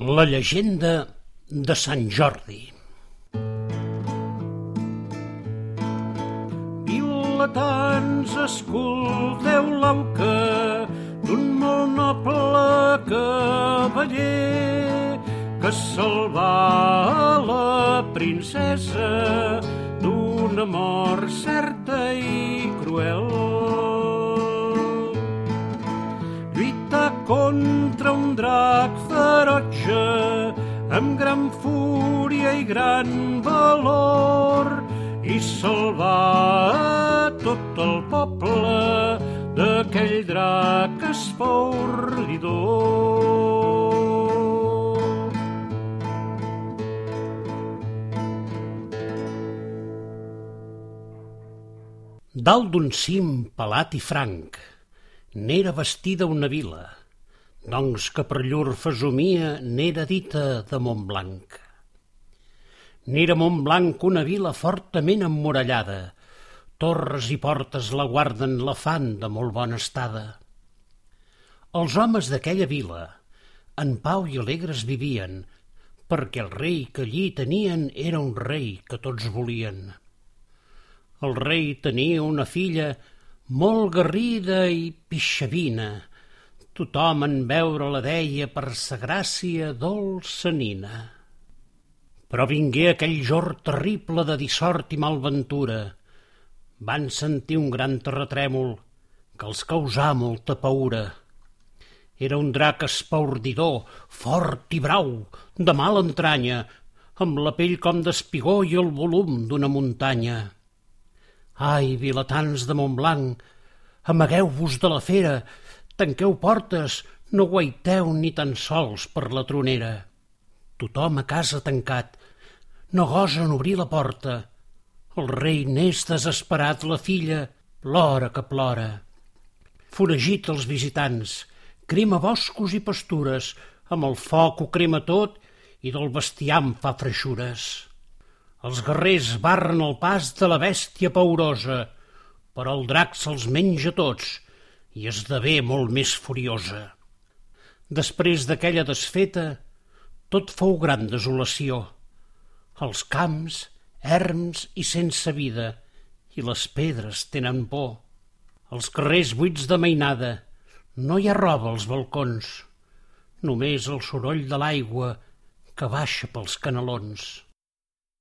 La llegenda de Sant Jordi. Vilatans, escolteu l'auca d'un molt noble cavaller que salvà la princesa d'una mort certa i cruel. Contra un drac ferotge amb gran fúria i gran valor i salvar tot el poble d'aquell drac espaordidor. Dalt d'un cim pelat i franc, n'era vestida una vila, doncs que per llur fesomia n'era dita de Montblanc. N'era Montblanc una vila fortament emmurallada, torres i portes la guarden la fan de molt bona estada. Els homes d'aquella vila, en pau i alegres vivien, perquè el rei que allí tenien era un rei que tots volien. El rei tenia una filla molt garrida i pixavina. Tothom en veure la deia per sa gràcia dolça nina. Però vingué aquell jor terrible de dissort i malventura. Van sentir un gran terratrèmol que els causà molta paura. Era un drac espaordidor, fort i brau, de mala entranya, amb la pell com d'espigó i el volum d'una muntanya. Ai, vilatans de Montblanc, amagueu-vos de la fera, tanqueu portes, no guaiteu ni tan sols per la tronera. Tothom a casa tancat, no gosen obrir la porta. El rei n'és desesperat, la filla plora que plora. Foragit els visitants, crema boscos i pastures, amb el foc ho crema tot i del bestiar en fa freixures. Els guerrers barren el pas de la bèstia paurosa, però el drac se'ls menja tots i esdevé molt més furiosa. Després d'aquella desfeta, tot fou gran desolació. Els camps, erms i sense vida, i les pedres tenen por. Els carrers buits de mainada, no hi ha roba als balcons, només el soroll de l'aigua que baixa pels canalons.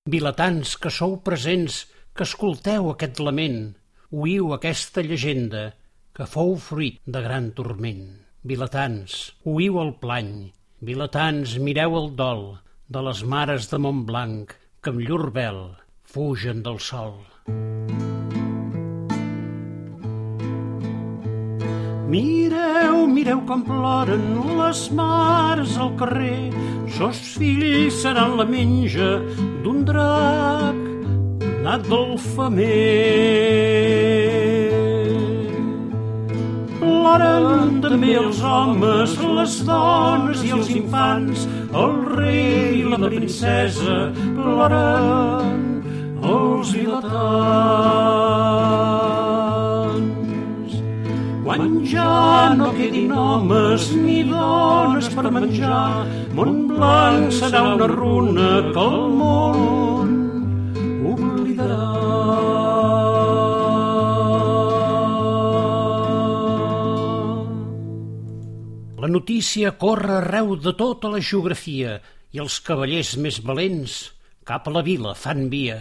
Vilatans que sou presents, que escolteu aquest lament, oïu aquesta llegenda, que fou fruit de gran turment. Vilatans, oïu el plany, vilatans, mireu el dol de les mares de Montblanc, que amb llur vel fugen del sol. Mireu, mireu com ploren les mares al carrer, sos fills seran la menja d'un drac nat del femer. Ploren també els homes, les dones i els infants, el rei i la princesa ploren els vilatans. Quan ja no quedin homes ni dones per menjar, Montblanc serà una runa que el món notícia corre arreu de tota la geografia i els cavallers més valents cap a la vila fan via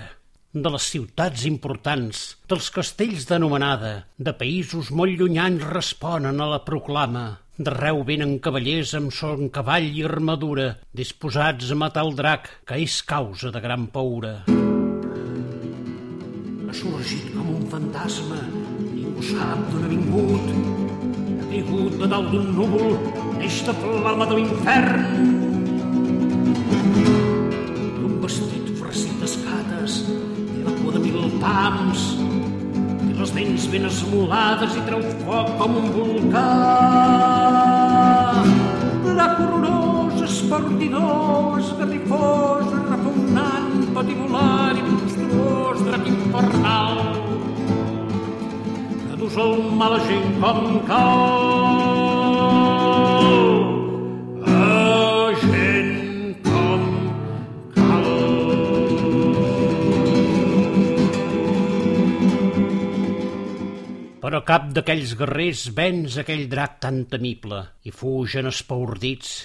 de les ciutats importants, dels castells d'anomenada, de països molt llunyans responen a la proclama. D'arreu venen cavallers amb son cavall i armadura, disposats a matar el drac, que és causa de gran paura. Ha sorgit com un fantasma, ningú sap d'on ha vingut. Caigut de dalt d'un núvol, neix de flama de l'infern. Un vestit farcit d'escates, té la cua de mil pams, té les dents ben esmolades i treu foc com un volcà. Drac horrorós, espartidor, esgarrifós, repugnant, patibular i monstruós, drac infernal, tu sou mala gent com cal. A gent com cal. Però cap d'aquells guerrers vens aquell drac tan temible i fugen espaordits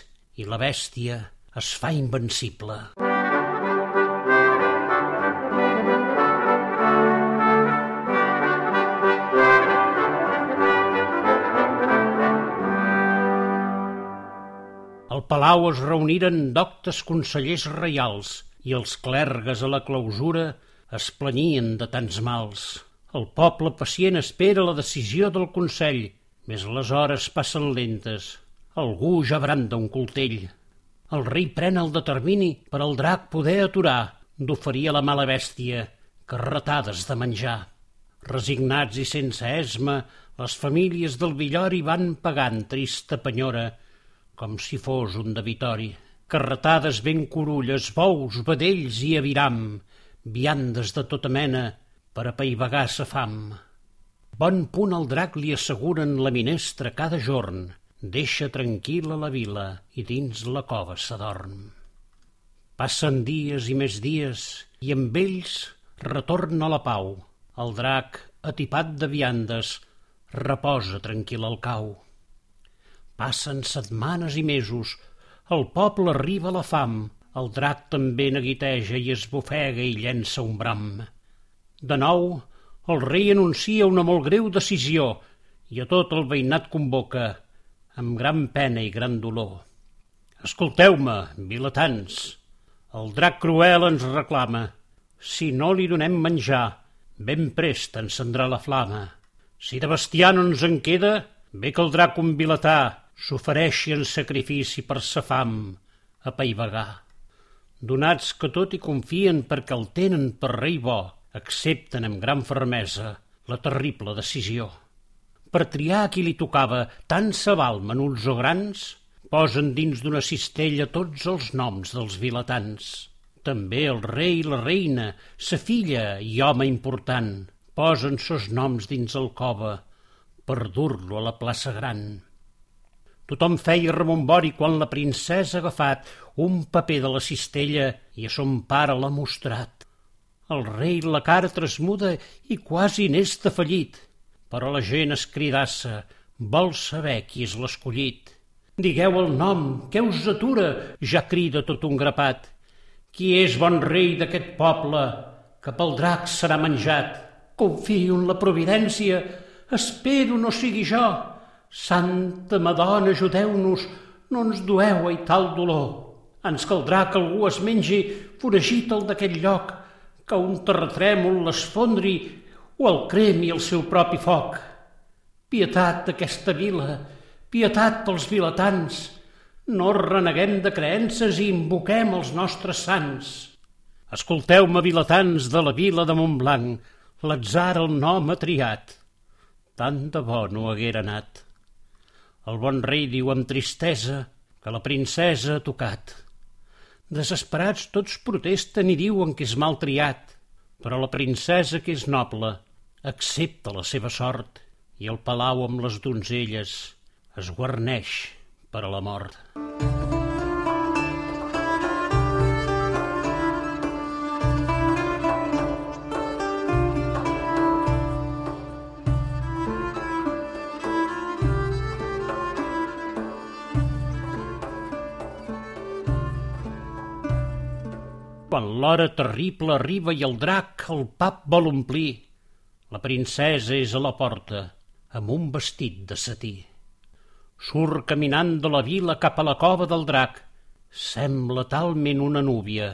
i la bèstia es fa invencible. Mm. Palau es reuniren doctes consellers reials i els clergues a la clausura es planyien de tants mals. El poble pacient espera la decisió del Consell, més les hores passen lentes. Algú ja branda un coltell. El rei pren el determini per al drac poder aturar d'oferir a la mala bèstia carretades de menjar. Resignats i sense esma, les famílies del Villori van pagant trista penyora com si fos un debitori. Carretades ben corulles, bous, vedells i aviram, viandes de tota mena per apaivagar sa fam. Bon punt al drac li asseguren la minestra cada jorn, deixa tranquil·la la vila i dins la cova s'adorm. Passen dies i més dies i amb ells retorna la pau. El drac, atipat de viandes, reposa tranquil al cau. Passen setmanes i mesos. El poble arriba a la fam. El drac també neguiteja i esbufega i llença un bram. De nou, el rei anuncia una molt greu decisió i a tot el veïnat convoca, amb gran pena i gran dolor. Escolteu-me, vilatans, el drac cruel ens reclama. Si no li donem menjar, ben prest encendrà la flama. Si de bestiar no ens en queda, bé caldrà un vilatà s'ofereixi en sacrifici per sa fam a paivagar. Donats que tot hi confien perquè el tenen per rei bo, accepten amb gran fermesa la terrible decisió. Per triar a qui li tocava tant se val menuts o grans, posen dins d'una cistella tots els noms dels vilatans. També el rei i la reina, sa filla i home important, posen sos noms dins el cova per dur-lo a la plaça gran. Tothom feia rebombori quan la princesa ha agafat un paper de la cistella i a son pare l'ha mostrat. El rei la cara trasmuda i quasi n'és fallit, però la gent es cridassa, vol saber qui és l'escollit. Digueu el nom, què us atura? Ja crida tot un grapat. Qui és bon rei d'aquest poble, que pel drac serà menjat? Confio en la providència, espero no sigui jo, Santa Madonna, ajudeu-nos, no ens dueu a tal dolor. Ens caldrà que algú es mengi foragit el d'aquest lloc, que un terratrèmol l'esfondri o el cremi el seu propi foc. Pietat d'aquesta vila, pietat pels vilatans, no reneguem de creences i invoquem els nostres sants. Escolteu-me, vilatans de la vila de Montblanc, l'atzar el nom ha triat. Tant de bo no haguera anat. El bon rei diu amb tristesa que la princesa ha tocat. Desesperats tots protesten i diuen que és mal triat, però la princesa, que és noble, accepta la seva sort i el palau amb les donzelles es guarneix per a la mort. Quan l'hora terrible arriba i el drac el pap vol omplir, la princesa és a la porta amb un vestit de setí. Surt caminant de la vila cap a la cova del drac. Sembla talment una núvia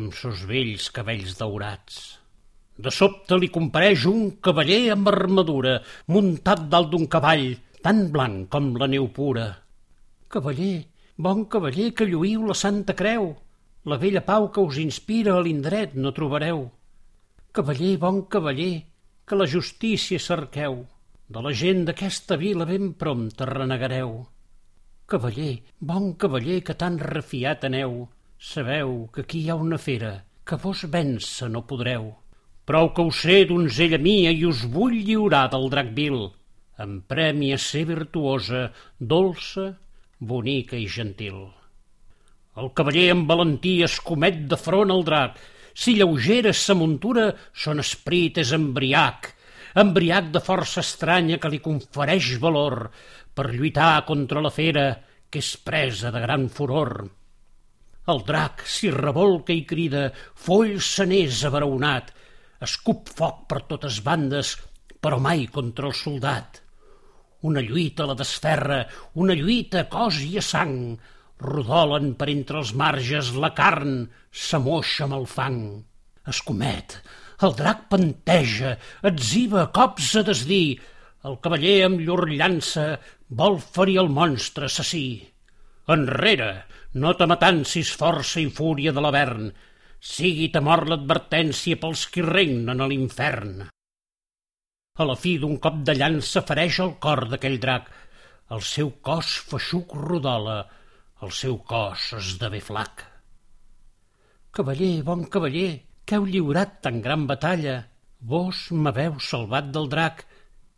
amb sos vells cabells daurats. De sobte li compareix un cavaller amb armadura, muntat dalt d'un cavall, tan blanc com la neu pura. Cavaller, bon cavaller que lluïu la Santa Creu, la vella pau que us inspira a l'indret no trobareu. Cavaller, bon cavaller, que la justícia cerqueu. De la gent d'aquesta vila ben prompte renegareu. Cavaller, bon cavaller, que tan refiat aneu, sabeu que aquí hi ha una fera, que vos vèncer no podreu. Prou que us sé, donzella mia, i us vull lliurar del drac vil, en premi a ser virtuosa, dolça, bonica i gentil. El cavaller amb valentia escomet de front al drac. Si lleugera sa muntura, son esprit és embriac. embriac de força estranya que li confereix valor per lluitar contra la fera que és presa de gran furor. El drac s'hi revolca i crida, foll seners abraonat, escup foc per totes bandes, però mai contra el soldat. Una lluita a la desferra, una lluita cos i a sang, rodolen per entre els marges la carn, s'amoixa amb el fang. Escomet, el drac panteja, etziva cops a desdir, el cavaller amb llur llança vol ferir el monstre assassí. Enrere, no t'amatancis força i fúria de l'avern, sigui ta mort l'advertència pels qui regnen a l'infern. A la fi d'un cop de llança fereix el cor d'aquell drac, el seu cos feixuc rodola, el seu cos esdevé flac. Cavaller, bon cavaller, que heu lliurat tan gran batalla, vos m'haveu salvat del drac,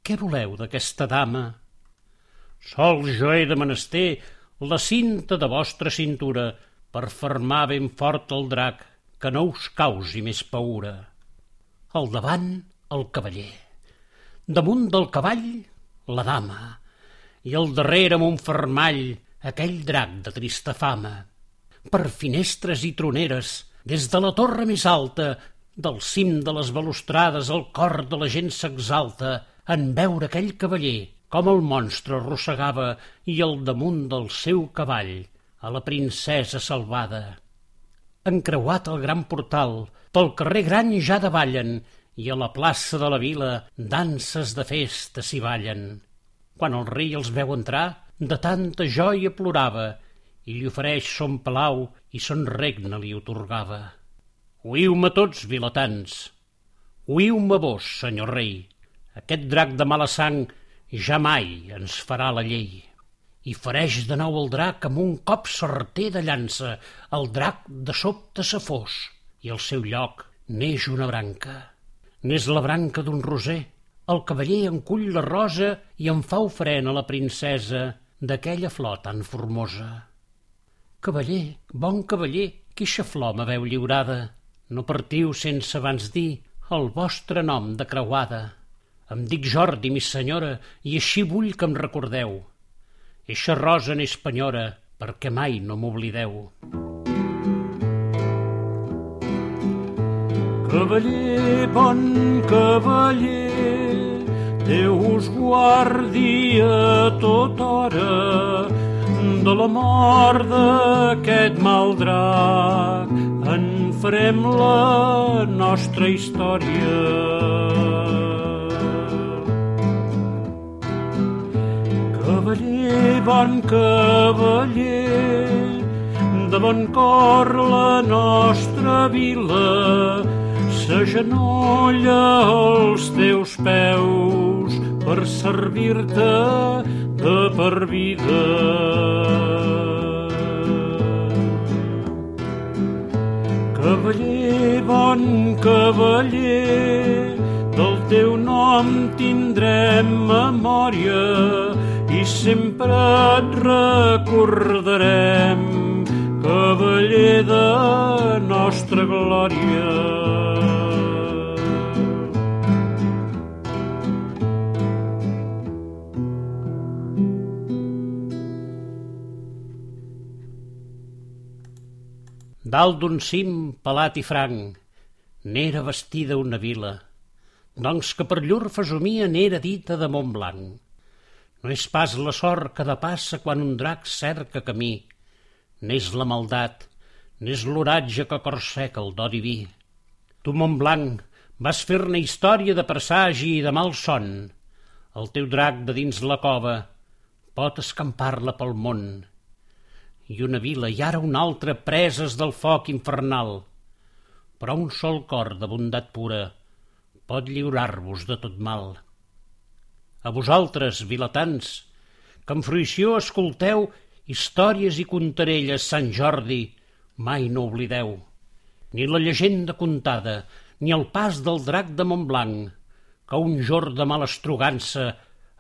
què voleu d'aquesta dama? Sol jo he de menester la cinta de vostra cintura per fermar ben fort el drac, que no us causi més paura. Al davant, el cavaller. Damunt del cavall, la dama. I al darrere, amb un fermall, aquell drac de trista fama. Per finestres i troneres, des de la torre més alta, del cim de les balustrades, el cor de la gent s'exalta en veure aquell cavaller, com el monstre arrossegava i al damunt del seu cavall, a la princesa salvada. Encreuat el gran portal, pel carrer gran ja davallen i a la plaça de la vila danses de festa s'hi ballen. Quan el rei els veu entrar, de tanta joia plorava i li ofereix son palau i son regne li otorgava. Oïu-me tots, vilatans, oïu-me vos, senyor rei, aquest drac de mala sang ja mai ens farà la llei. I fareix de nou el drac amb un cop certer de llança, el drac de sobte se fos, i al seu lloc neix una branca. N'és la branca d'un roser, el cavaller encull la rosa i en fa ofrena a la princesa d'aquella flor tan formosa. Cavaller, bon cavaller, queixa flor m'haveu lliurada. No partiu sense abans dir el vostre nom de creuada. Em dic Jordi, mi senyora, i així vull que em recordeu. Eixa rosa n'és penyora, perquè mai no m'oblideu. Cavaller, bon cavaller, Déu us guardi a tota hora, de la mort d'aquest mal drac en farem la nostra història. Cavaller, bon cavaller, de bon cor la nostra vila s'agenolla als teus peus per servir-te de per vida. Cavaller, bon cavaller, del teu nom tindrem memòria i sempre et recordarem, cavaller de nostra glòria. Dalt d'un cim pelat i franc, n'era vestida una vila, doncs que per llur fesomia n'era dita de Montblanc. No és pas la sort que de passa quan un drac cerca camí, n'és la maldat, n'és l'oratge que corseca el do diví. Tu, Montblanc, vas fer-ne història de presagi i de mal son. El teu drac de dins la cova pot escampar-la pel món i una vila i ara una altra preses del foc infernal. Però un sol cor de bondat pura pot lliurar-vos de tot mal. A vosaltres, vilatans, que amb fruïció escolteu històries i contarelles Sant Jordi, mai no oblideu, ni la llegenda contada, ni el pas del drac de Montblanc, que un jord de mala estrogança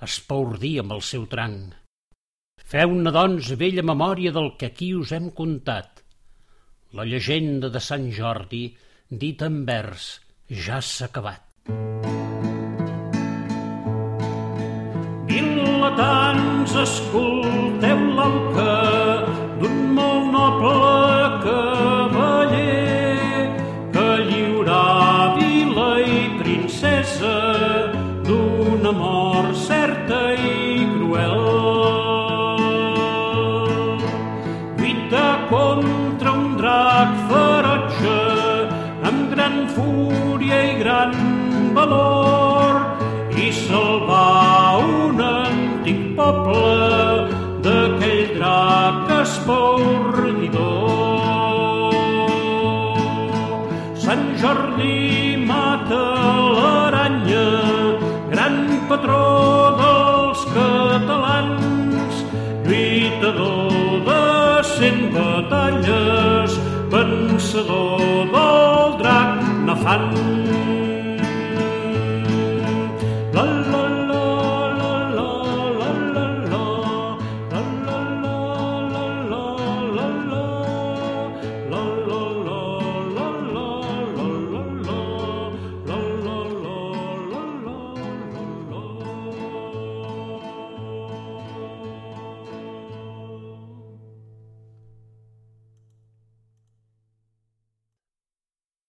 es paurdia amb el seu tranc. Feu-ne, doncs, vella memòria del que aquí us hem contat. La llegenda de Sant Jordi, dit en vers, ja s'ha acabat. Dilatants, escolteu l'alcalde fúria i gran valor i salvar un antic poble d'aquell drac que es pot. an